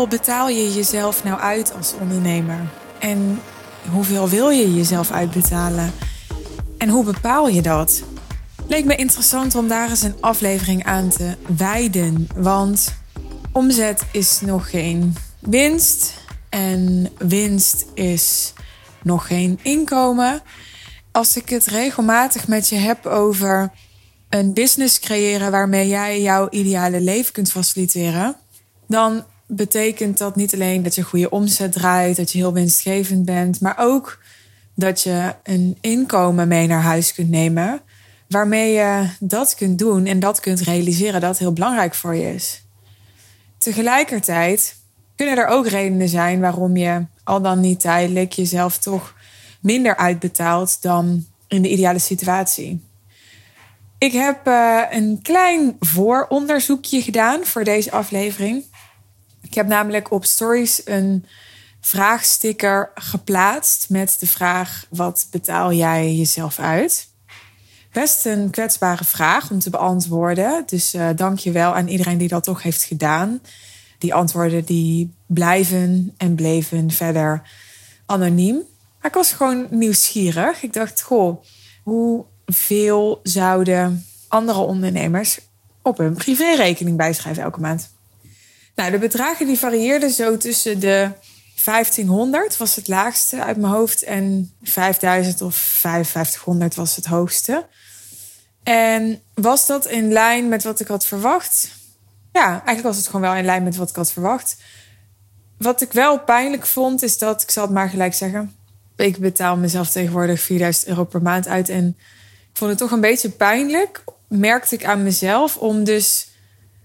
Hoeveel betaal je jezelf nou uit als ondernemer? En hoeveel wil je jezelf uitbetalen? En hoe bepaal je dat? Leek me interessant om daar eens een aflevering aan te wijden. Want omzet is nog geen winst. En winst is nog geen inkomen. Als ik het regelmatig met je heb over een business creëren waarmee jij jouw ideale leven kunt faciliteren, dan betekent dat niet alleen dat je goede omzet draait, dat je heel winstgevend bent, maar ook dat je een inkomen mee naar huis kunt nemen, waarmee je dat kunt doen en dat kunt realiseren dat heel belangrijk voor je is. Tegelijkertijd kunnen er ook redenen zijn waarom je al dan niet tijdelijk jezelf toch minder uitbetaalt dan in de ideale situatie. Ik heb uh, een klein vooronderzoekje gedaan voor deze aflevering. Ik heb namelijk op Stories een vraagsticker geplaatst met de vraag: wat betaal jij jezelf uit? Best een kwetsbare vraag om te beantwoorden. Dus uh, dank je wel aan iedereen die dat toch heeft gedaan. Die antwoorden die blijven en bleven verder anoniem. Maar ik was gewoon nieuwsgierig. Ik dacht, goh, hoeveel zouden andere ondernemers op hun privérekening bijschrijven elke maand? Nou, de bedragen die varieerden zo tussen de 1500 was het laagste uit mijn hoofd en 5000 of 5500 was het hoogste. En was dat in lijn met wat ik had verwacht? Ja, eigenlijk was het gewoon wel in lijn met wat ik had verwacht. Wat ik wel pijnlijk vond, is dat, ik zal het maar gelijk zeggen, ik betaal mezelf tegenwoordig 4000 euro per maand uit. En ik vond het toch een beetje pijnlijk, merkte ik aan mezelf, om dus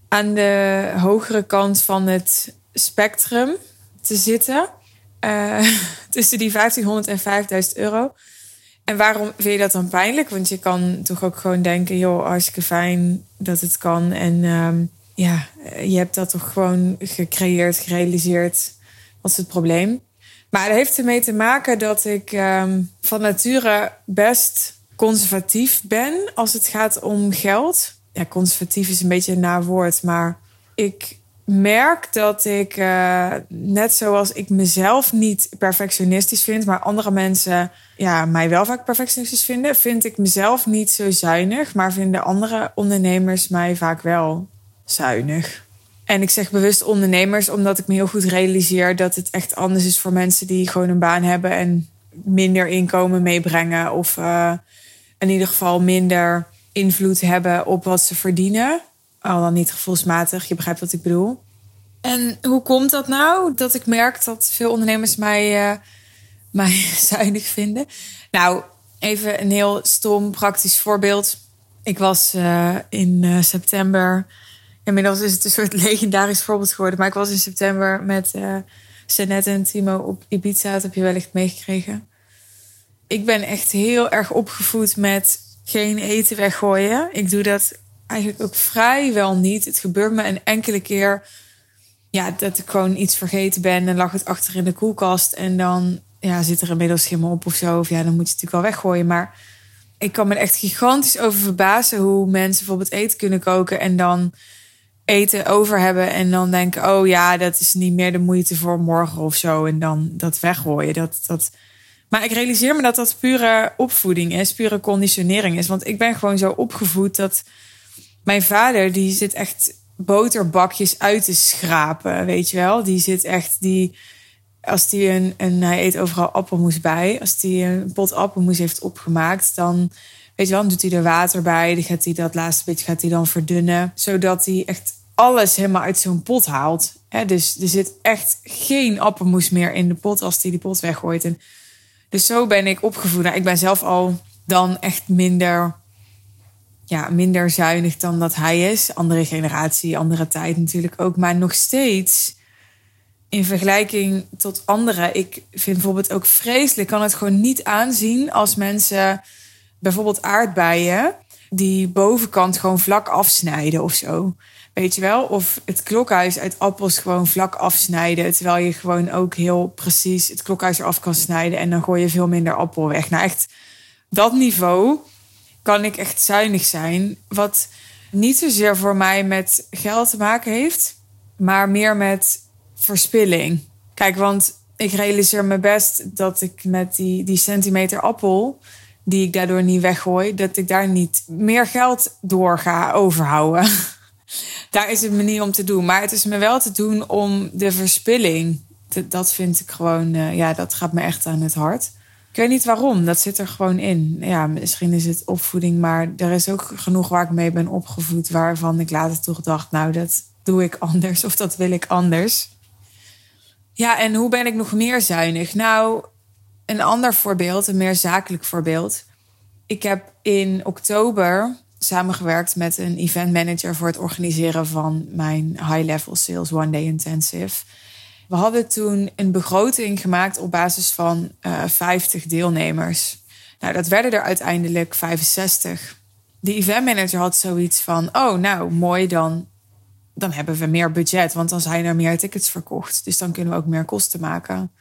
aan de hogere kant van het spectrum te zitten. Uh, tussen die 1500 en 5000 euro. En waarom vind je dat dan pijnlijk? Want je kan toch ook gewoon denken, joh, hartstikke fijn dat het kan. En uh, ja, je hebt dat toch gewoon gecreëerd, gerealiseerd. Wat is het probleem? Maar het heeft ermee te maken dat ik uh, van nature best conservatief ben als het gaat om geld ja, conservatief is een beetje een naar woord, maar ik merk dat ik, uh, net zoals ik mezelf niet perfectionistisch vind, maar andere mensen ja, mij wel vaak perfectionistisch vinden, vind ik mezelf niet zo zuinig, maar vinden andere ondernemers mij vaak wel zuinig. En ik zeg bewust ondernemers, omdat ik me heel goed realiseer dat het echt anders is voor mensen die gewoon een baan hebben en minder inkomen meebrengen. Of uh, in ieder geval minder invloed hebben op wat ze verdienen. Al dan niet gevoelsmatig, je begrijpt wat ik bedoel. En hoe komt dat nou? Dat ik merk dat veel ondernemers mij, uh, mij zuinig vinden. Nou, even een heel stom praktisch voorbeeld. Ik was uh, in uh, september. Inmiddels is het een soort legendarisch voorbeeld geworden. Maar ik was in september met uh, en Timo op Ibiza. Dat heb je wellicht meegekregen. Ik ben echt heel erg opgevoed met geen eten weggooien. Ik doe dat eigenlijk ook vrijwel niet. Het gebeurt me een enkele keer ja, dat ik gewoon iets vergeten ben en lag het achter in de koelkast en dan ja, zit er inmiddels schimmel op of zo. Of ja, dan moet je het natuurlijk wel weggooien. Maar ik kan me echt gigantisch over verbazen hoe mensen bijvoorbeeld eten kunnen koken en dan eten over hebben en dan denken: oh ja, dat is niet meer de moeite voor morgen of zo. En dan dat weggooien. Dat, dat, maar ik realiseer me dat dat pure opvoeding is, pure conditionering is. Want ik ben gewoon zo opgevoed dat mijn vader, die zit echt boterbakjes uit te schrapen, weet je wel. Die zit echt, die, als die een, een hij eet overal appelmoes bij. Als die een pot appelmoes heeft opgemaakt, dan, weet je wel, dan doet hij er water bij. Dan gaat hij dat laatste beetje gaat hij dan verdunnen. Zodat hij echt alles helemaal uit zo'n pot haalt. dus er zit echt geen appelmoes meer in de pot als hij die pot weggooit. En dus zo ben ik opgevoed. Nou, ik ben zelf al dan echt minder, ja, minder zuinig dan dat hij is. Andere generatie, andere tijd natuurlijk ook. Maar nog steeds, in vergelijking tot anderen, ik vind bijvoorbeeld ook vreselijk, kan het gewoon niet aanzien als mensen bijvoorbeeld aardbeien die bovenkant gewoon vlak afsnijden of zo. Weet je wel? Of het klokhuis uit appels gewoon vlak afsnijden. Terwijl je gewoon ook heel precies het klokhuis eraf kan snijden. En dan gooi je veel minder appel weg. Nou, echt dat niveau kan ik echt zuinig zijn. Wat niet zozeer voor mij met geld te maken heeft. Maar meer met verspilling. Kijk, want ik realiseer me best dat ik met die, die centimeter appel, die ik daardoor niet weggooi, dat ik daar niet meer geld door ga overhouden. daar is het me niet om te doen. Maar het is me wel te doen om de verspilling. Dat vind ik gewoon, uh, ja, dat gaat me echt aan het hart. Ik weet niet waarom, dat zit er gewoon in. Ja, misschien is het opvoeding, maar er is ook genoeg waar ik mee ben opgevoed, waarvan ik later toch dacht, nou, dat doe ik anders of dat wil ik anders. Ja, en hoe ben ik nog meer zuinig? Nou, een ander voorbeeld, een meer zakelijk voorbeeld. Ik heb in oktober samengewerkt met een event manager voor het organiseren van mijn high level sales one day intensive. We hadden toen een begroting gemaakt op basis van uh, eh, 50 deelnemers. Nou, dat werden er uiteindelijk 65. De event manager had zoiets van: Oh, nou mooi, dan, dan hebben we meer budget, want dan zijn er meer tickets verkocht. Dus dan kunnen we ook meer kosten maken.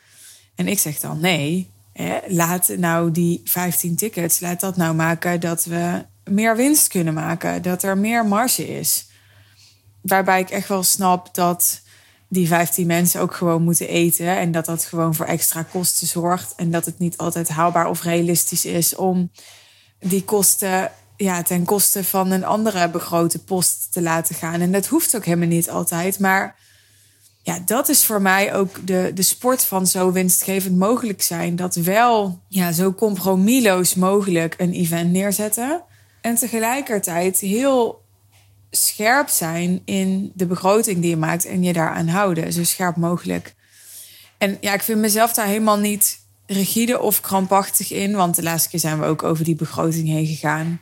En ik zeg dan: Nee, hè, laat nou die 15 tickets, laat dat nou maken dat we meer winst kunnen maken, dat er meer marge is. Waarbij ik echt wel snap dat die 15 mensen ook gewoon moeten eten. En dat dat gewoon voor extra kosten zorgt. En dat het niet altijd haalbaar of realistisch is om die kosten ja, ten koste van een andere begrote post te laten gaan. En dat hoeft ook helemaal niet altijd. Maar ja, dat is voor mij ook de, de sport van zo winstgevend mogelijk zijn. Dat wel ja, zo compromisloos mogelijk een event neerzetten. En tegelijkertijd heel scherp zijn in de begroting die je maakt en je daaraan houden. Zo scherp mogelijk. En ja, ik vind mezelf daar helemaal niet rigide of krampachtig in. Want de laatste keer zijn we ook over die begroting heen gegaan.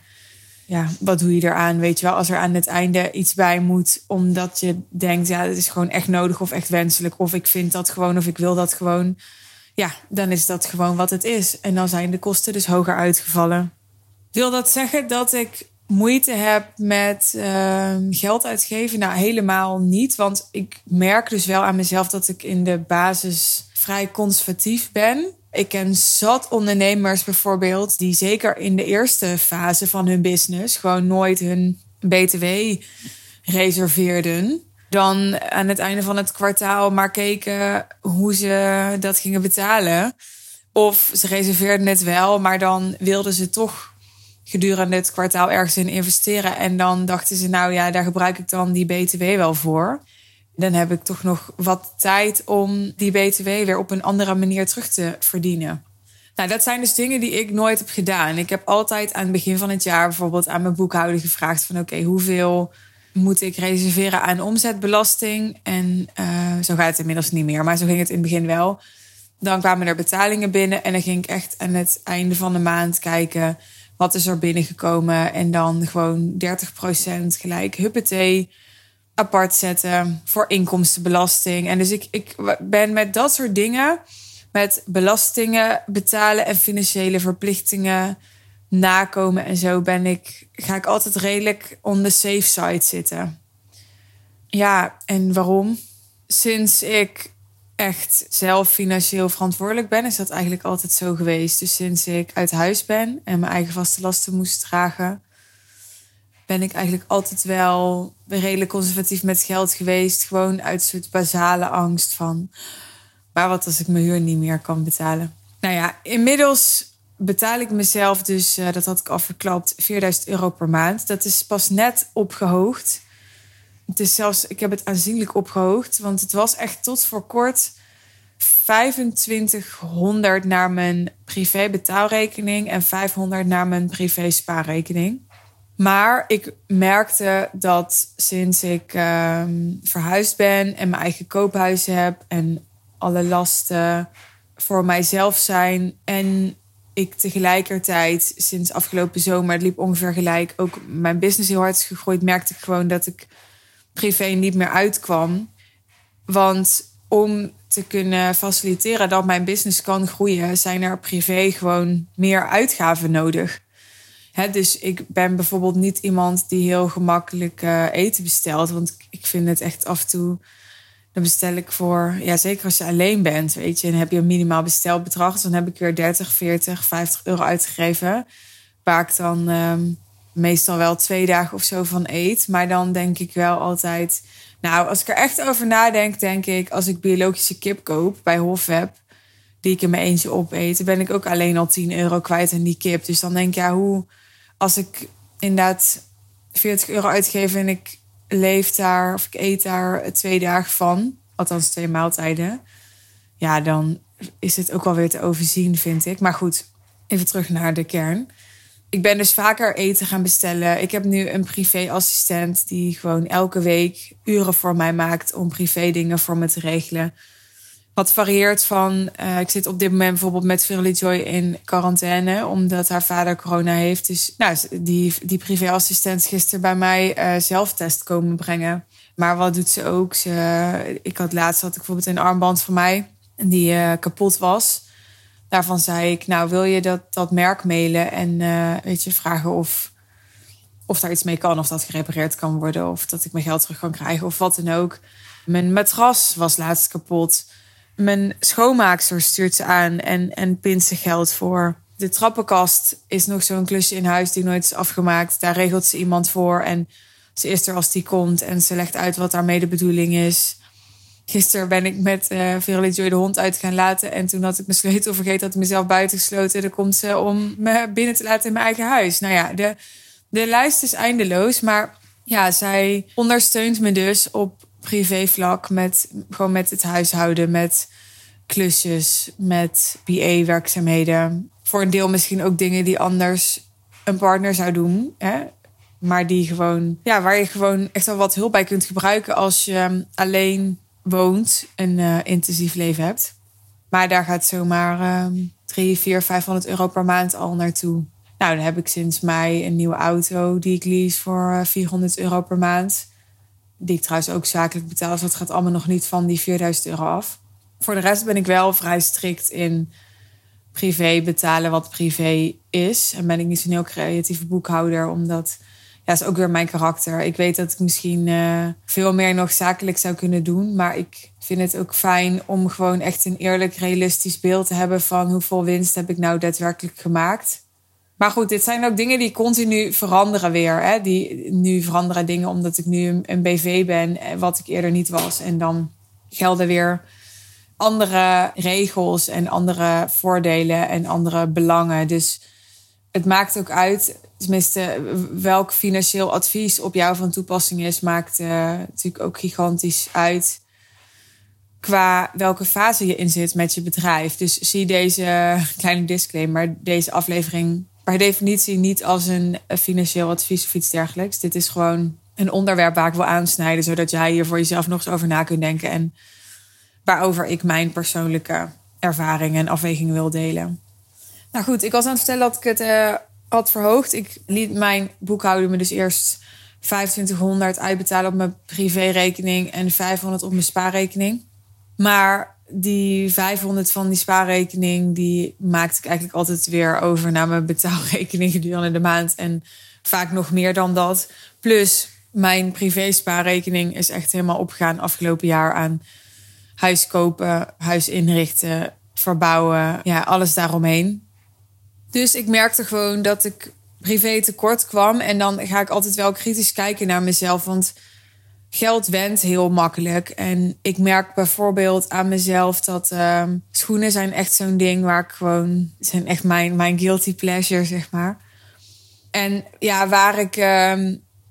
Ja, wat doe je eraan? Weet je wel, als er aan het einde iets bij moet, omdat je denkt, ja, het is gewoon echt nodig of echt wenselijk. Of ik vind dat gewoon of ik wil dat gewoon. Ja, dan is dat gewoon wat het is. En dan zijn de kosten dus hoger uitgevallen. Wil dat zeggen dat ik moeite heb met uh, geld uitgeven? Nou, helemaal niet. Want ik merk dus wel aan mezelf dat ik in de basis vrij conservatief ben. Ik ken zat ondernemers bijvoorbeeld die zeker in de eerste fase van hun business gewoon nooit hun BTW reserveerden. Dan aan het einde van het kwartaal maar keken hoe ze dat gingen betalen. Of ze reserveerden het wel, maar dan wilden ze toch gedurende het kwartaal ergens in investeren. En dan dachten ze, nou ja, daar gebruik ik dan die BTW wel voor. Dan heb ik toch nog wat tijd om die BTW weer op een andere manier terug te verdienen. Nou, dat zijn dus dingen die ik nooit heb gedaan. Ik heb altijd aan het begin van het jaar bijvoorbeeld aan mijn boekhouder gevraagd van oké, hoeveel moet ik reserveren aan omzetbelasting? En uh, zo gaat het inmiddels niet meer, maar zo ging het in het begin wel. Dan kwamen er betalingen binnen en dan ging ik echt aan het einde van de maand kijken wat is er binnengekomen en dan gewoon 30% gelijk huppatee apart zetten voor inkomstenbelasting. En dus ik, ik ben met dat soort dingen, met belastingen betalen en financiële verplichtingen nakomen en zo ben ik, ga ik altijd redelijk on the safe side zitten. Ja, en waarom? Sinds ik echt zelf financieel verantwoordelijk ben, is dat eigenlijk altijd zo geweest. Dus sinds ik uit huis ben en mijn eigen vaste lasten moest dragen, ben ik eigenlijk altijd wel redelijk conservatief met geld geweest. Gewoon uit een soort basale angst van, maar wat als ik mijn huur niet meer kan betalen? Nou ja, inmiddels betaal ik mezelf dus, uh, dat had ik al verklapt, 4000 euro per maand. Dat is pas net opgehoogd. Het is zelfs, ik heb het aanzienlijk opgehoogd, want het was echt tot voor kort 2500 naar mijn privé betaalrekening en 500 naar mijn privé spaarrekening. Maar ik merkte dat sinds ik uh, verhuisd ben en mijn eigen koophuis heb en alle lasten voor mijzelf zijn en ik tegelijkertijd sinds afgelopen zomer, het liep ongeveer gelijk, ook mijn business heel hard is gegroeid, merkte ik gewoon dat ik privé niet meer uitkwam. Want om te kunnen faciliteren dat mijn business kan groeien, zijn er privé gewoon meer uitgaven nodig. dus ik ben bijvoorbeeld niet iemand die heel gemakkelijk uh, eten bestelt. Want ik vind het echt af en toe. Dan bestel ik voor, ja, zeker als je alleen bent, weet je, en heb je een minimaal bestelbedrag. Dus dan heb ik weer 30, 40, 50 euro uitgegeven. Waar ik dan um, meestal wel twee dagen of zo van eet. Maar dan denk ik wel altijd. Nou, als ik er echt over nadenk, denk ik als ik biologische kip koop bij Hofweb, die ik in mijn eentje opeet, ben ik ook alleen al 10 euro kwijt aan die kip. Dus dan denk ik, ja, hoe als ik inderdaad 40 euro uitgeef en ik leef daar of ik eet daar twee dagen van, althans twee maaltijden, ja, dan is het ook wel weer te overzien, vind ik. Maar goed, even terug naar de kern. Ik ben dus vaker eten gaan bestellen. Ik heb nu een privéassistent die gewoon elke week uren voor mij maakt om privé dingen voor me te regelen. Wat varieert van, uh, ik zit op dit moment bijvoorbeeld met Verily Joy in quarantaine, omdat haar vader corona heeft. Dus nou, die, die privéassistent gisteren bij mij uh, zelftest komen brengen. Maar wat doet ze ook? Ze, ik had laatst had ik bijvoorbeeld een armband van mij die uh, kapot was. Daarvan zei ik, nou wil je dat, dat merk mailen en weet je, vragen of, of daar iets mee kan, of dat gerepareerd kan worden, of dat ik mijn geld terug kan krijgen, of wat dan ook. Mijn matras was laatst kapot. Mijn schoonmaakster stuurt ze aan en, en pint ze geld voor. De trappenkast is nog zo'n klusje in huis die nooit is afgemaakt. Daar regelt ze iemand voor en ze is er als die komt en ze legt uit wat daarmee de bedoeling is. Gisteren ben ik met uh, Veronique Joy de hond uit gaan laten. En toen had ik mijn sleutel vergeten, had ik mezelf buiten gesloten. Dan komt ze om me binnen te laten in mijn eigen huis. Nou ja, de, de lijst is eindeloos. Maar ja, zij ondersteunt me dus op privévlak met gewoon met het huishouden, met klusjes, met BA-werkzaamheden. Voor een deel misschien ook dingen die anders een partner zou doen. Hè? Maar die gewoon, ja, waar je gewoon echt wel wat hulp bij kunt gebruiken als je alleen woont en uh, intensief leven hebt. Maar daar gaat zomaar uh, 3, 4, 500 euro per maand al naartoe. Nou, dan heb ik sinds mei een nieuwe auto die ik lease voor 400 eh, euro per maand. Die ik trouwens ook zakelijk betaal. Dus dat gaat allemaal nog niet van die 4000 euro af. Voor de rest ben ik wel vrij strikt in privé betalen wat privé is. En ben ik niet zo'n heel creatieve boekhouder, omdat ja, is ook weer mijn karakter. Ik weet dat ik misschien uh, veel meer nog zakelijk zou kunnen doen. Maar ik vind het ook fijn om gewoon echt een eerlijk, realistisch beeld te hebben van hoeveel winst heb ik nou daadwerkelijk gemaakt. Maar goed, dit zijn ook dingen die continu veranderen weer. Hè? Die, nu veranderen dingen omdat ik nu een, BV ben, eh, wat ik eerder niet was. En dan gelden weer andere regels en andere voordelen en andere belangen. Dus het maakt ook uit, tenminste, welk financieel advies op jou van toepassing is, maakt uh, natuurlijk ook gigantisch uit qua welke fase je in zit met je bedrijf. Dus zie deze kleine disclaimer, deze aflevering per definitie niet als een financieel advies of iets dergelijks. Dit is gewoon een onderwerp waar ik wil aansnijden, zodat jij hier voor jezelf nog eens over na kunt denken en waarover ik mijn persoonlijke ervaringen en afwegingen wil delen. Nou goed, ik was aan het vertellen dat ik het uh, had verhoogd. Ik liet mijn boekhouder me dus eerst 2500 uitbetalen op mijn privérekening en 500 op mijn spaarrekening. Maar die 500 van die spaarrekening, die maakte ik eigenlijk altijd weer over naar mijn betaalrekening gedurende de maand. En vaak nog meer dan dat. Plus mijn privé spaarrekening is echt helemaal opgegaan afgelopen jaar aan huis kopen, huis inrichten, verbouwen, ja, alles daaromheen. Dus ik merkte gewoon dat ik privé tekort kwam. En dan ga ik altijd wel kritisch kijken naar mezelf. Want geld went heel makkelijk. En ik merk bijvoorbeeld aan mezelf dat uh, schoenen zijn echt zo'n ding waar ik gewoon... zijn echt mijn, mijn guilty pleasure, zeg maar. En ja, waar ik uh,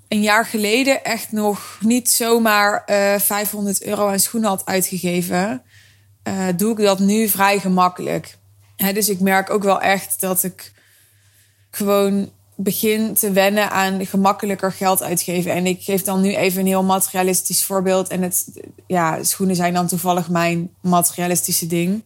een jaar geleden echt nog niet zomaar uh, eh, 500 euro aan schoenen had uitgegeven... Uh, doe ik dat nu vrij gemakkelijk dus ik merk ook wel echt dat ik gewoon begin te wennen aan gemakkelijker geld uitgeven. En ik geef dan nu even een heel materialistisch voorbeeld. En het, ja, schoenen zijn dan toevallig mijn materialistische ding.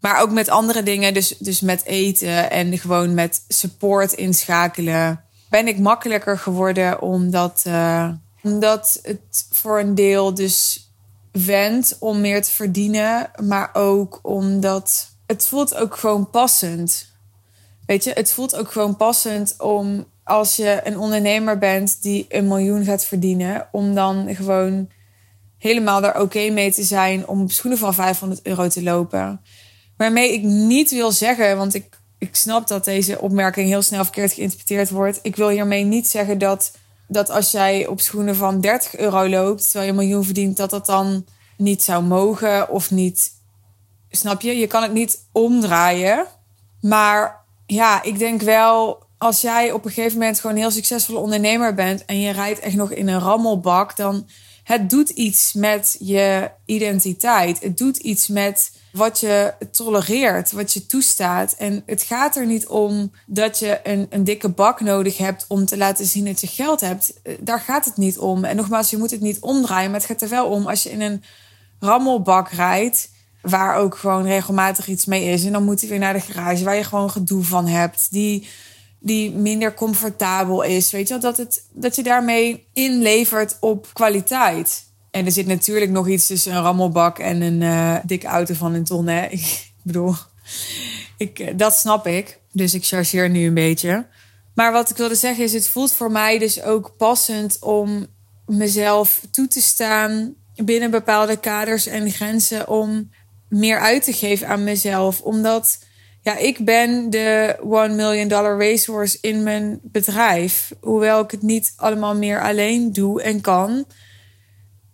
Maar ook met andere dingen, dus, dus met eten en gewoon met support inschakelen, ben ik makkelijker geworden omdat, uh, omdat het voor een deel dus wendt om meer te verdienen, maar ook omdat het voelt ook gewoon passend. Weet je, het voelt ook gewoon passend om als je een ondernemer bent die een miljoen gaat verdienen, om dan gewoon helemaal daar oké mee te zijn om op schoenen van 500 euro te lopen. Waarmee ik niet wil zeggen, want ik ik snap dat deze opmerking heel snel verkeerd geïnterpreteerd wordt. Ik wil hiermee niet zeggen dat, dat als jij op schoenen van 30 euro loopt, terwijl je een miljoen verdient, dat dat dan niet zou mogen of niet. Snap je? Je kan het niet omdraaien. Maar ja, ik denk wel, als jij op een gegeven moment gewoon een heel succesvolle ondernemer bent en je rijdt echt nog in een rammelbak, dan het doet iets met je identiteit. Het doet iets met wat je tolereert, wat je toestaat. En het gaat er niet om dat je een, een dikke bak nodig hebt om te laten zien dat je geld hebt. Daar gaat het niet om. En nogmaals, je moet het niet omdraaien, maar het gaat er wel om als je in een rammelbak rijdt. Waar ook gewoon regelmatig iets mee is. En dan moet hij weer naar de garage waar je gewoon gedoe van hebt. Die die minder comfortabel is. Weet je wel, dat, het, dat je daarmee inlevert op kwaliteit. En er zit natuurlijk nog iets tussen een rammelbak en een uh, dikke auto van een ton. Hè? Ik bedoel, ik, eh, dat snap ik. Dus ik chargeer nu een beetje. Maar wat ik wilde zeggen is, het voelt voor mij dus ook passend om mezelf toe te staan binnen bepaalde kaders en grenzen om meer uit te geven aan mezelf. Omdat ja, ik ben de one million dollar racehorse in mijn bedrijf. Hoewel ik het niet allemaal meer alleen doe en kan,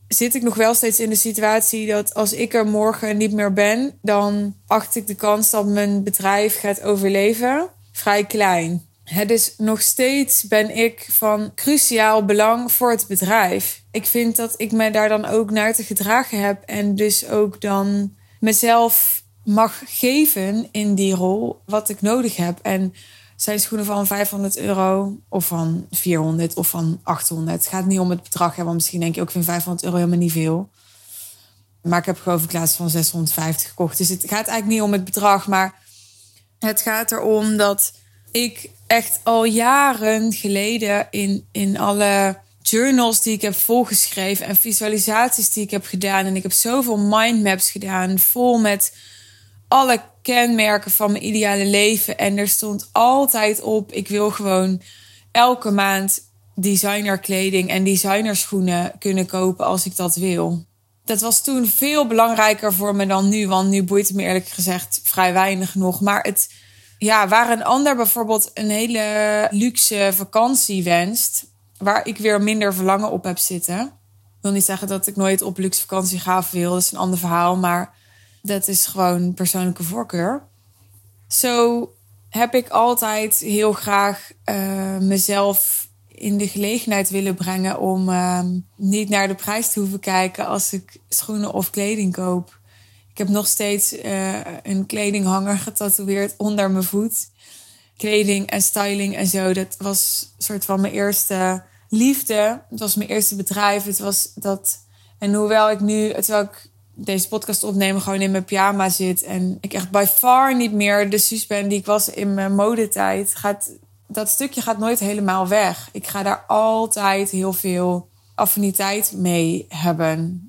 zit ik nog wel steeds in de situatie dat als ik er morgen niet meer ben, dan acht ik de kans dat mijn bedrijf gaat overleven vrij klein. Dus nog steeds ben ik van cruciaal belang voor het bedrijf. Ik vind dat ik me daar dan ook naar te gedragen heb en dus ook dan mezelf mag geven in die rol wat ik nodig heb. En zijn schoenen van 500 euro of van 400 of van 800. Het gaat niet om het bedrag, hè, want misschien denk je ook, vind 500 euro helemaal niet veel. Maar ik heb geloof ik laatst van 650 gekocht. Dus het gaat eigenlijk niet om het bedrag, maar het gaat erom dat ik echt al jaren geleden in, in alle journals die ik heb volgeschreven en visualisaties die ik heb gedaan. En ik heb zoveel mindmaps gedaan, vol met alle kenmerken van mijn ideale leven. En er stond altijd op: ik wil gewoon elke maand designerkleding en designerschoenen kunnen kopen als ik dat wil. Dat was toen veel belangrijker voor me dan nu, want nu boeit het me eerlijk gezegd vrij weinig nog. Maar het, ja, waar een ander bijvoorbeeld een hele luxe vakantie wenst, waar ik weer minder verlangen op heb zitten. Ik wil niet zeggen dat ik nooit op luxe vakantie ga wil, dat is een ander verhaal. Maar dat is gewoon persoonlijke voorkeur. Zo heb ik altijd heel graag uh, mezelf in de gelegenheid willen brengen om uh, niet naar de prijs te hoeven kijken als ik schoenen of kleding koop. Ik heb nog steeds uh, een kledinghanger getatoeëerd onder mijn voet. Kleding en styling en zo, dat was soort van mijn eerste liefde. Het was mijn eerste bedrijf. Het was dat. En hoewel ik nu, terwijl ik deze podcast opnemen gewoon in mijn pyjama zit. En ik echt by far niet meer de Suus ben die ik was in mijn modetijd. Gaat, dat stukje gaat nooit helemaal weg. Ik ga daar altijd heel veel affiniteit mee hebben.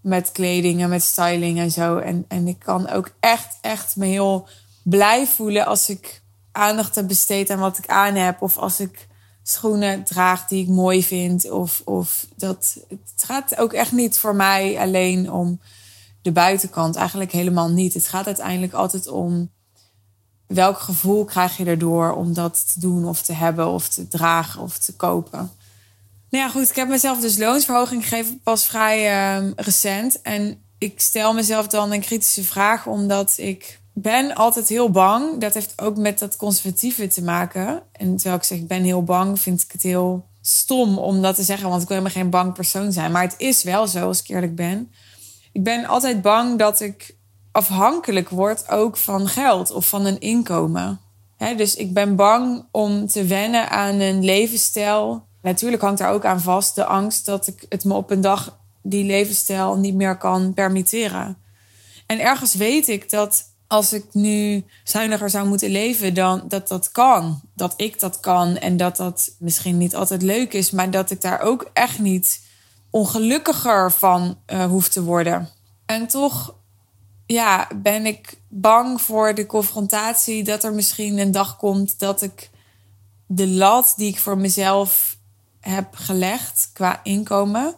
Met kleding en met styling en zo. En, en ik kan ook echt, echt me heel blij voelen als ik aandacht heb besteed aan wat ik aan heb. Of als ik schoenen draag die ik mooi vind. Of, of dat. Het gaat ook echt niet voor mij alleen om de buitenkant. Eigenlijk helemaal niet. Het gaat uiteindelijk altijd om welk gevoel krijg je erdoor om dat te doen of te hebben of te dragen of te kopen. Nou ja, goed. Ik heb mezelf dus loonsverhoging gegeven pas vrij uh, recent. En ik stel mezelf dan een kritische vraag omdat ik ben altijd heel bang. Dat heeft ook met dat conservatieve te maken. En terwijl ik zeg ik ben heel bang, vind ik het heel stom om dat te zeggen. Want ik wil helemaal geen bang persoon zijn. Maar het is wel zo, als ik eerlijk ben. Ik ben altijd bang dat ik afhankelijk word ook van geld of van een inkomen. dus ik ben bang om te wennen aan een levensstijl. Natuurlijk hangt daar ook aan vast de angst dat ik het me op een dag die levensstijl niet meer kan permitteren. En ergens weet ik dat als ik nu zuiniger zou moeten leven, dan dat dat kan. Dat ik dat kan en dat dat misschien niet altijd leuk is, maar dat ik daar ook echt niet ongelukkiger van uh, hoef te worden. En toch ja, ben ik bang voor de confrontatie dat er misschien een dag komt dat ik de lat die ik voor mezelf heb gelegd qua inkomen,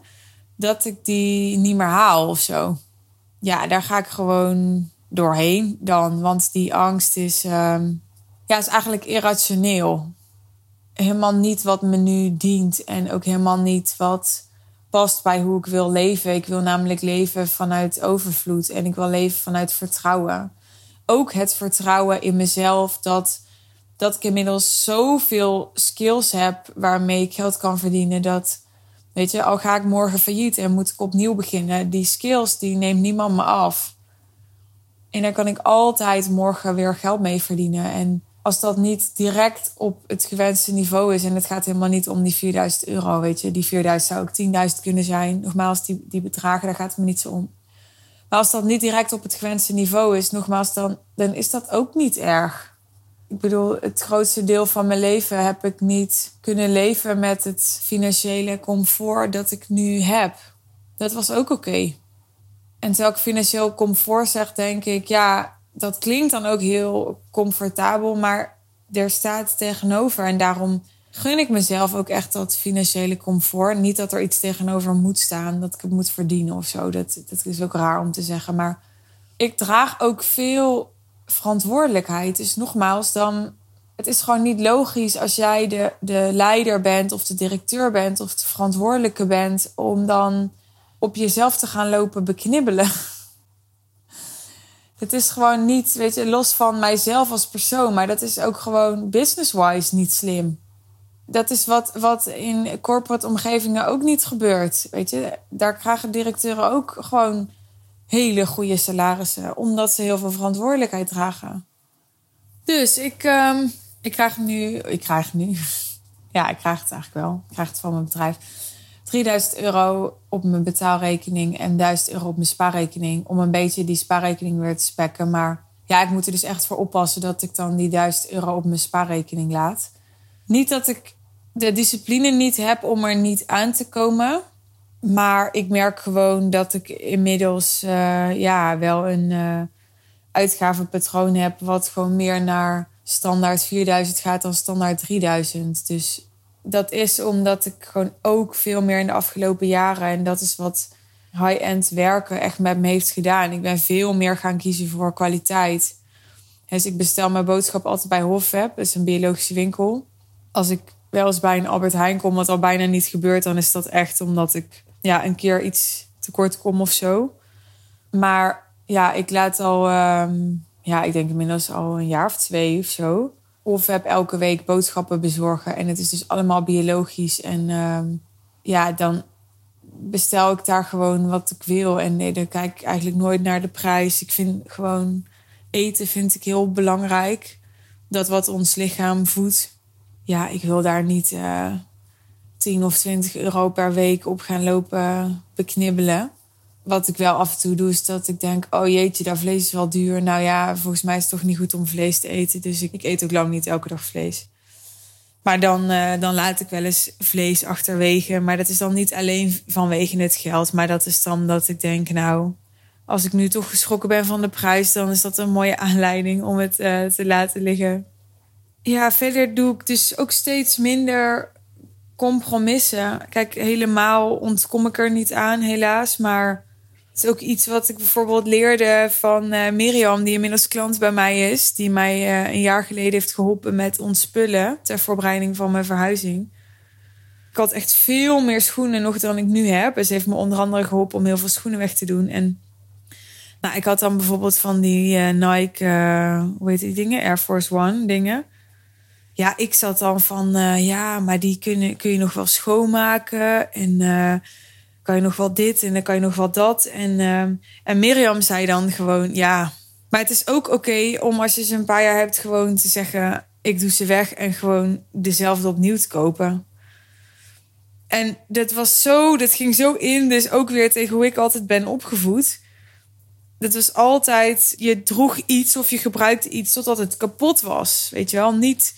dat ik die niet meer haal of zo. Ja, daar ga ik gewoon doorheen dan. Want die angst is, uh, ja, is eigenlijk irrationeel. Helemaal niet wat me nu dient en ook helemaal niet wat past bij hoe ik wil leven. Ik wil namelijk leven vanuit overvloed en ik wil leven vanuit vertrouwen. Ook het vertrouwen in mezelf dat, dat ik inmiddels zoveel skills heb waarmee ik geld kan verdienen. Dat, weet je, al ga ik morgen failliet en moet ik opnieuw beginnen, die skills die neemt niemand me af. En daar kan ik altijd morgen weer geld mee verdienen. En als dat niet direct op het gewenste niveau is en het gaat helemaal niet om die 4000 euro, weet je, die 4000 zou ook 10.000 kunnen zijn. Nogmaals, die, die bedragen, daar gaat het me niet zo om. Maar als dat niet direct op het gewenste niveau is, nogmaals, dan, dan is dat ook niet erg. Ik bedoel, het grootste deel van mijn leven heb ik niet kunnen leven met het financiële comfort dat ik nu heb. Dat was ook oké. En terwijl ik financieel comfort zeg, denk ik, ja, dat klinkt dan ook heel comfortabel, maar er staat tegenover. En daarom gun ik mezelf ook echt dat financiële comfort. Niet dat er iets tegenover moet staan, dat ik het moet verdienen of zo. Dat, dat is ook raar om te zeggen. Maar ik draag ook veel verantwoordelijkheid. Dus nogmaals, dan. Het is gewoon niet logisch als jij de, de leider bent of de directeur bent of de verantwoordelijke bent om dan op jezelf te gaan lopen beknibbelen. Het is gewoon niet, weet je, los van mijzelf als persoon, maar dat is ook gewoon business-wise niet slim. Dat is wat, wat in corporate omgevingen ook niet gebeurt. Weet je, daar krijgen directeuren ook gewoon hele goede salarissen, omdat ze heel veel verantwoordelijkheid dragen. Dus ik, um, ik krijg nu, ik krijg nu, ja, ik krijg het eigenlijk wel. Ik krijg het van mijn bedrijf 3000 euro op mijn betaalrekening en 1000 euro op mijn spaarrekening. Om een beetje die spaarrekening weer te spekken. Maar ja, ik moet er dus echt voor oppassen dat ik dan die 1000 euro op mijn spaarrekening laat. Niet dat ik de discipline niet heb om er niet aan te komen. Maar ik merk gewoon dat ik inmiddels uh, ja, wel een uh, uitgavenpatroon heb. Wat gewoon meer naar standaard 4000 gaat dan standaard 3000. Dus dat is omdat ik gewoon ook veel meer in de afgelopen jaren, en dat is wat high-end werken echt met me heeft gedaan. Ik ben veel meer gaan kiezen voor kwaliteit. Dus ik bestel mijn boodschap altijd bij Hofweb, dat is een biologische winkel. Als ik wel eens bij een Albert Heijn kom, wat al bijna niet gebeurt, dan is dat echt omdat ik ja, een keer iets tekort kom of zo. Maar ja, ik laat al, um, ja, ik denk inmiddels al een jaar of twee of zo of heb elke week boodschappen bezorgen. En het is dus allemaal biologisch. En uh, ja, dan bestel ik daar gewoon wat ik wil. En nee, dan kijk ik eigenlijk nooit naar de prijs. Ik vind gewoon eten vind ik heel belangrijk. Dat wat ons lichaam voedt. Ja, ik wil daar niet uh, eh, 10 of 20 euro per week op gaan lopen beknibbelen wat ik wel af en toe doe, is dat ik denk: oh jeetje, dat vlees is wel duur. Nou ja, volgens mij is het toch niet goed om vlees te eten. Dus ik, ik eet ook lang niet elke dag vlees. Maar dan, uh, dan laat ik wel eens vlees achterwege. Maar dat is dan niet alleen vanwege het geld. Maar dat is dan dat ik denk: nou, als ik nu toch geschrokken ben van de prijs, dan is dat een mooie aanleiding om het uh, te laten liggen. Ja, verder doe ik dus ook steeds minder compromissen. Kijk, helemaal ontkom ik er niet aan, helaas. Maar het is ook iets wat ik bijvoorbeeld leerde van uh, Mirjam, die inmiddels klant bij mij is. Die mij uh, een jaar geleden heeft geholpen met ontspullen ter voorbereiding van mijn verhuizing. Ik had echt veel meer schoenen nog dan ik nu heb. En ze heeft me onder andere geholpen om heel veel schoenen weg te doen. En nou, ik had dan bijvoorbeeld van die uh, Nike, hoe heet die dingen? Air Force One dingen. Ja, ik zat dan van, ja, maar die kun, kun je nog wel schoonmaken. En kan je nog wel dit en dan kan je nog wel dat. En, uh, en Mirjam zei dan gewoon, ja, maar het is ook oké om als je ze een paar jaar hebt, gewoon te zeggen, ik doe ze weg en gewoon dezelfde opnieuw te kopen. En dat was zo, dat ging zo in, dus ook weer tegen hoe ik altijd ben opgevoed. Dat was altijd, je droeg iets of je gebruikte iets totdat het kapot was. Weet je wel, niet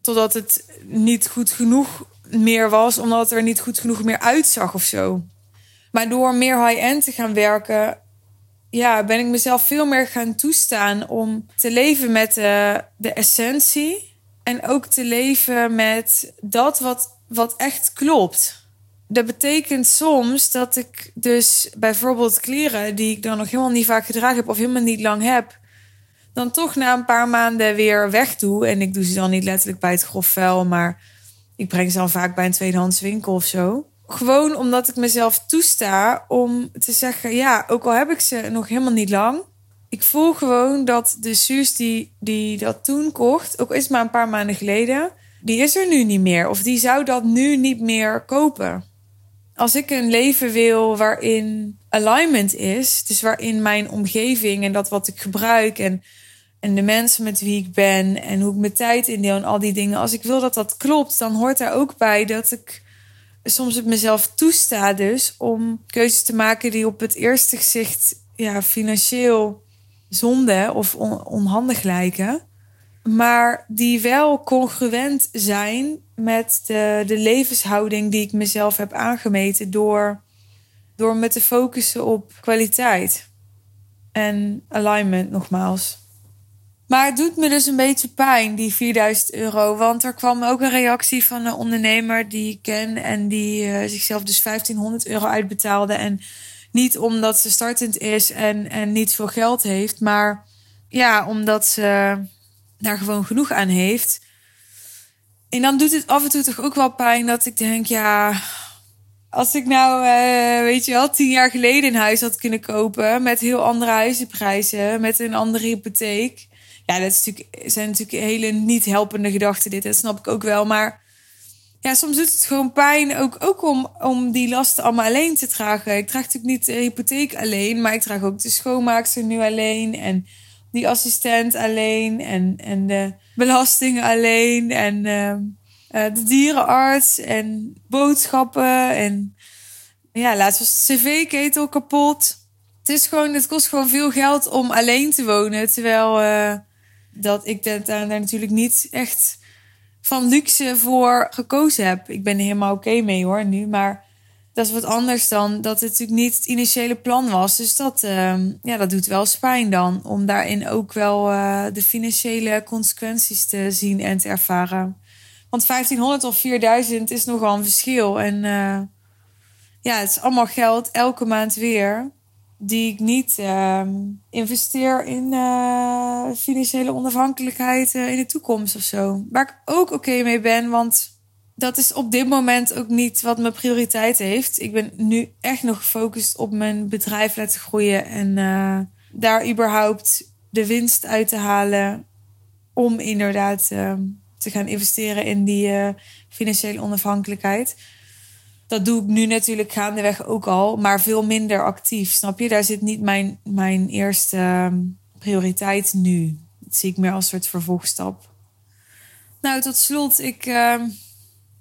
totdat het niet goed genoeg meer was, omdat er niet goed genoeg meer uitzag of zo. Maar door meer high-end te gaan werken, ja, ben ik mezelf veel meer gaan toestaan om te leven met de, de essentie. En ook te leven met dat wat, wat echt klopt. Dat betekent soms dat ik dus bijvoorbeeld kleren die ik dan nog helemaal niet vaak gedragen heb of helemaal niet lang heb, dan toch na een paar maanden weer weg doe. En ik doe ze dan niet letterlijk bij het grof vuil, maar ik breng ze dan vaak bij een tweedehands winkel of zo. Gewoon omdat ik mezelf toesta om te zeggen: ja, ook al heb ik ze nog helemaal niet lang. Ik voel gewoon dat de Suus die, die dat toen kocht, ook is maar een paar maanden geleden, die is er nu niet meer. Of die zou dat nu niet meer kopen. Als ik een leven wil waarin alignment is, dus waarin mijn omgeving en dat wat ik gebruik en, en de mensen met wie ik ben en hoe ik mijn tijd indeel en al die dingen, als ik wil dat dat klopt, dan hoort daar ook bij dat ik soms het mezelf toesta dus om keuzes te maken die op het eerste gezicht ja, financieel zonde of onhandig lijken. Maar die wel congruent zijn met de, de levenshouding die ik mezelf heb aangemeten door, door me te focussen op kwaliteit en alignment nogmaals. Maar het doet me dus een beetje pijn, die 4000 euro. Want er kwam ook een reactie van een ondernemer die ik ken. En die uh, zichzelf dus 1500 euro uitbetaalde. En niet omdat ze startend is en, en niet veel geld heeft. Maar ja, omdat ze daar gewoon genoeg aan heeft. En dan doet het af en toe toch ook wel pijn dat ik denk, ja, als ik nou, uh, weet je wel, tien jaar geleden een huis had kunnen kopen met heel andere huizenprijzen, met een andere hypotheek. Ja, dat is natuurlijk, zijn natuurlijk hele niet helpende gedachten dit, dat snap ik ook wel. Maar ja, soms doet het gewoon pijn ook, ook om, om die lasten allemaal alleen te dragen. Ik draag natuurlijk niet de hypotheek alleen, maar ik draag ook de schoonmaakster nu alleen en die assistent alleen en, en de belastingen alleen en uh, de dierenarts en boodschappen en ja, laatst was de cv-ketel kapot. Het is gewoon, het kost gewoon veel geld om alleen te wonen, terwijl uh, dat ik daar, daar natuurlijk niet echt van luxe voor gekozen heb. Ik ben er helemaal oké mee hoor nu, maar dat is wat anders dan dat het natuurlijk niet het initiële plan was. Dus dat, uh, ja, dat doet wel spijn dan. Om daarin ook wel uh, de financiële consequenties te zien en te ervaren. Want 1500 of 4000 is nogal een verschil. En uh, ja, het is allemaal geld elke maand weer. Die ik niet uh, investeer in uh, financiële onafhankelijkheid in de toekomst of zo. Waar ik ook oké mee ben, want dat is op dit moment ook niet wat mijn prioriteit heeft. Ik ben nu echt nog gefocust op mijn bedrijf laten groeien en uh, daar überhaupt de winst uit te halen. Om inderdaad uh, te gaan investeren in die financiële onafhankelijkheid. Dat doe ik nu natuurlijk gaandeweg ook al, maar veel minder actief. Snap je? Daar zit niet mijn, mijn eerste ehm, prioriteit nu. Dat zie ik meer als een soort vervolgstap. Nou, tot slot, ik ehm,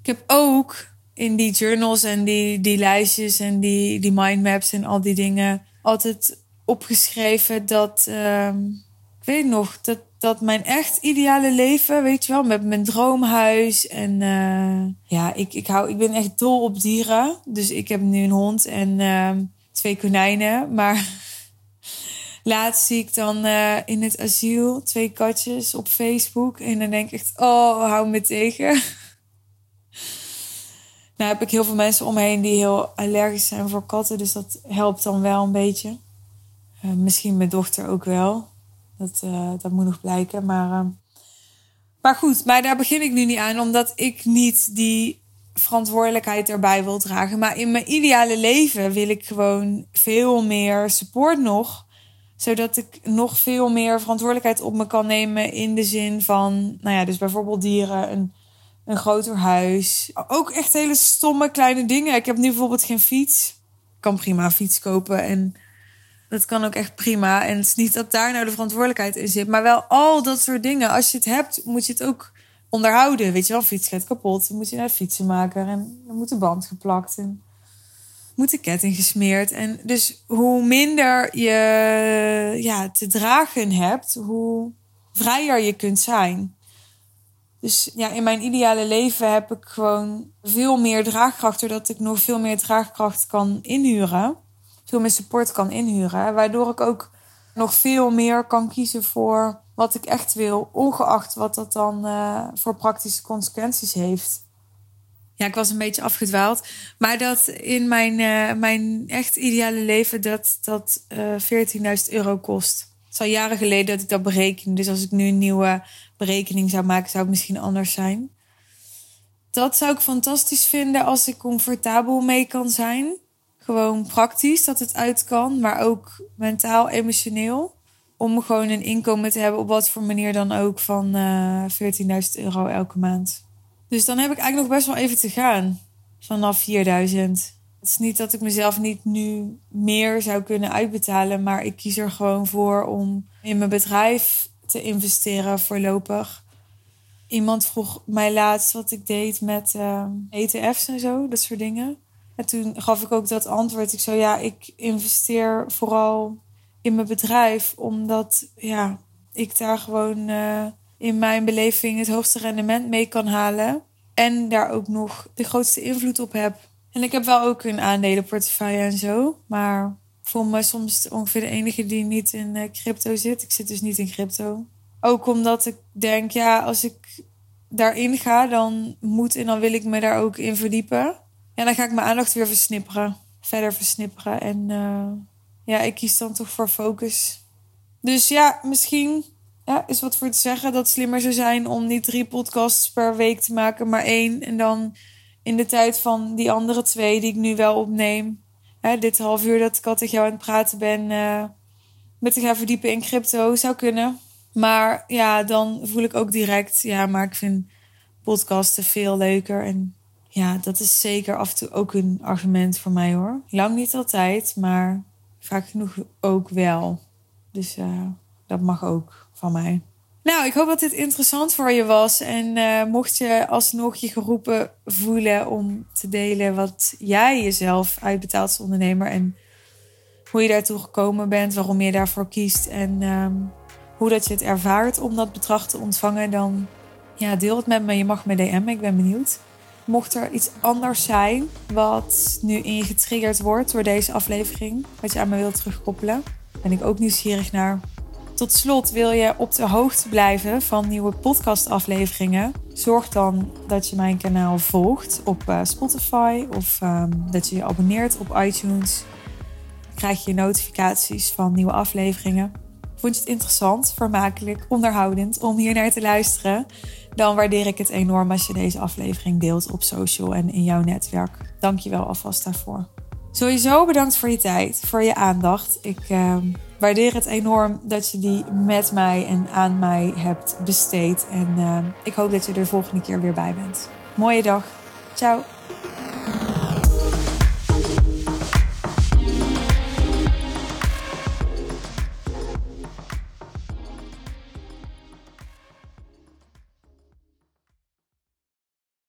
ik heb ook in die journals en die, die lijstjes en die, die mindmaps en al die dingen altijd opgeschreven dat, um, ik weet nog, dat, dat mijn echt ideale leven, weet je wel, met mijn droomhuis en uh, ja, ik, ik, hou, ik ben echt dol op dieren. Dus ik heb nu een hond en uh, twee konijnen, maar laatst zie ik dan uh, in het asiel twee katjes op Facebook en dan denk ik echt, oh, hou me tegen. Nou heb ik heel veel mensen om me heen die heel allergisch zijn voor katten. Dus dat helpt dan wel een beetje. Uh, misschien mijn dochter ook wel. Dat, uh, dat moet nog blijken. Maar, uh, maar goed, maar daar begin ik nu niet aan. Omdat ik niet die verantwoordelijkheid erbij wil dragen. Maar in mijn ideale leven wil ik gewoon veel meer support nog. Zodat ik nog veel meer verantwoordelijkheid op me kan nemen. In de zin van, nou ja, dus bijvoorbeeld dieren. Een een groter huis. Ook echt hele stomme kleine dingen. Ik heb nu bijvoorbeeld geen fiets. Ik kan prima een fiets kopen en dat kan ook echt prima. En het is niet dat daar nou de verantwoordelijkheid in zit, maar wel al dat soort dingen. Als je het hebt, moet je het ook onderhouden. Weet je wel, fiets gaat kapot. Dan moet je naar de fietsenmaker en dan moet de band geplakt en moet de ketting gesmeerd. En dus hoe minder je ja, te dragen hebt, hoe vrijer je kunt zijn. Dus ja, in mijn ideale leven heb ik gewoon veel meer draagkracht, doordat ik nog veel meer draagkracht kan inhuren. Veel support kan inhuren. Waardoor ik ook nog veel meer kan kiezen voor wat ik echt wil, ongeacht wat dat dan uh, voor praktische consequenties heeft. Ja, ik was een beetje afgedwaald. Maar dat in mijn, uh, mijn echt ideale leven dat dat uh, eh, 14.000 euro kost. Het is al jaren geleden dat ik dat bereken. Dus als ik nu een nieuwe berekening zou maken, zou het misschien anders zijn. Dat zou ik fantastisch vinden als ik comfortabel mee kan zijn. Gewoon praktisch dat het uit kan, maar ook mentaal, emotioneel. Om gewoon een inkomen te hebben op wat voor manier dan ook van uh, 14.000 euro elke maand. Dus dan heb ik eigenlijk nog best wel even te gaan vanaf 4000. Het is niet dat ik mezelf niet nu meer zou kunnen uitbetalen, maar ik kies er gewoon voor om in mijn bedrijf te investeren voorlopig. Iemand vroeg mij laatst wat ik deed met uh, ehm, ETF's en zo, dat soort dingen. En toen gaf ik ook dat antwoord. Ik zei ja, ik investeer vooral in mijn bedrijf, omdat ja, ik daar gewoon uh, in mijn beleving het hoogste rendement mee kan halen. En daar ook nog de grootste invloed op heb. En ik heb wel ook een aandelenportefeuille en zo. Maar voel me soms ongeveer de enige die niet in uh, crypto zit. Ik zit dus niet in crypto. Ook omdat ik denk, ja, als ik daarin ga, dan moet en dan wil ik me daar ook in verdiepen. Ja, dan ga ik mijn aandacht weer versnipperen. Verder versnipperen. En uh, ja, ik kies dan toch voor focus. Dus ja, misschien ja, is wat voor te zeggen dat het slimmer zou zijn om niet drie podcasts per week te maken, maar één. En dan in de tijd van die andere twee die ik nu wel opneem. Hè, dit half uur dat ik al tegen jou aan het praten ben. Uh, met te gaan verdiepen in crypto zou kunnen. Maar ja, dan voel ik ook direct, ja, maar ik vind podcasten veel leuker. En ja, dat is zeker af en toe ook een argument voor mij hoor. Lang niet altijd, maar vaak genoeg ook wel. Dus uh, dat mag ook van mij. Nou, ik hoop dat dit interessant voor je was. En uh, mocht je alsnog je geroepen voelen om te delen wat jij jezelf uitbetaalt als ondernemer. En hoe je daartoe gekomen bent, waarom je daarvoor kiest. En um, hoe dat je het ervaart om dat bedrag te ontvangen. Dan ja, deel het met me. Je mag me DM. Ik ben benieuwd. Mocht er iets anders zijn wat nu in je getriggerd wordt door deze aflevering, wat je aan me wilt terugkoppelen, ben ik ook nieuwsgierig naar. Tot slot wil je op de hoogte blijven van nieuwe podcastafleveringen. Zorg dan dat je mijn kanaal volgt op uh, Spotify of um, dat je je abonneert op iTunes. Dan krijg je notificaties van nieuwe afleveringen. Vond je het interessant, vermakelijk, onderhoudend om hier naar te luisteren? Dan waardeer ik het enorm als je deze aflevering deelt op social en in jouw netwerk. Dank je wel alvast daarvoor. Sowieso bedankt voor je tijd, voor je aandacht. Ik uh, waardeer het enorm dat je die met mij en aan mij hebt besteed. En uh, ik hoop dat je er de volgende keer weer bij bent. Mooie dag. Ciao.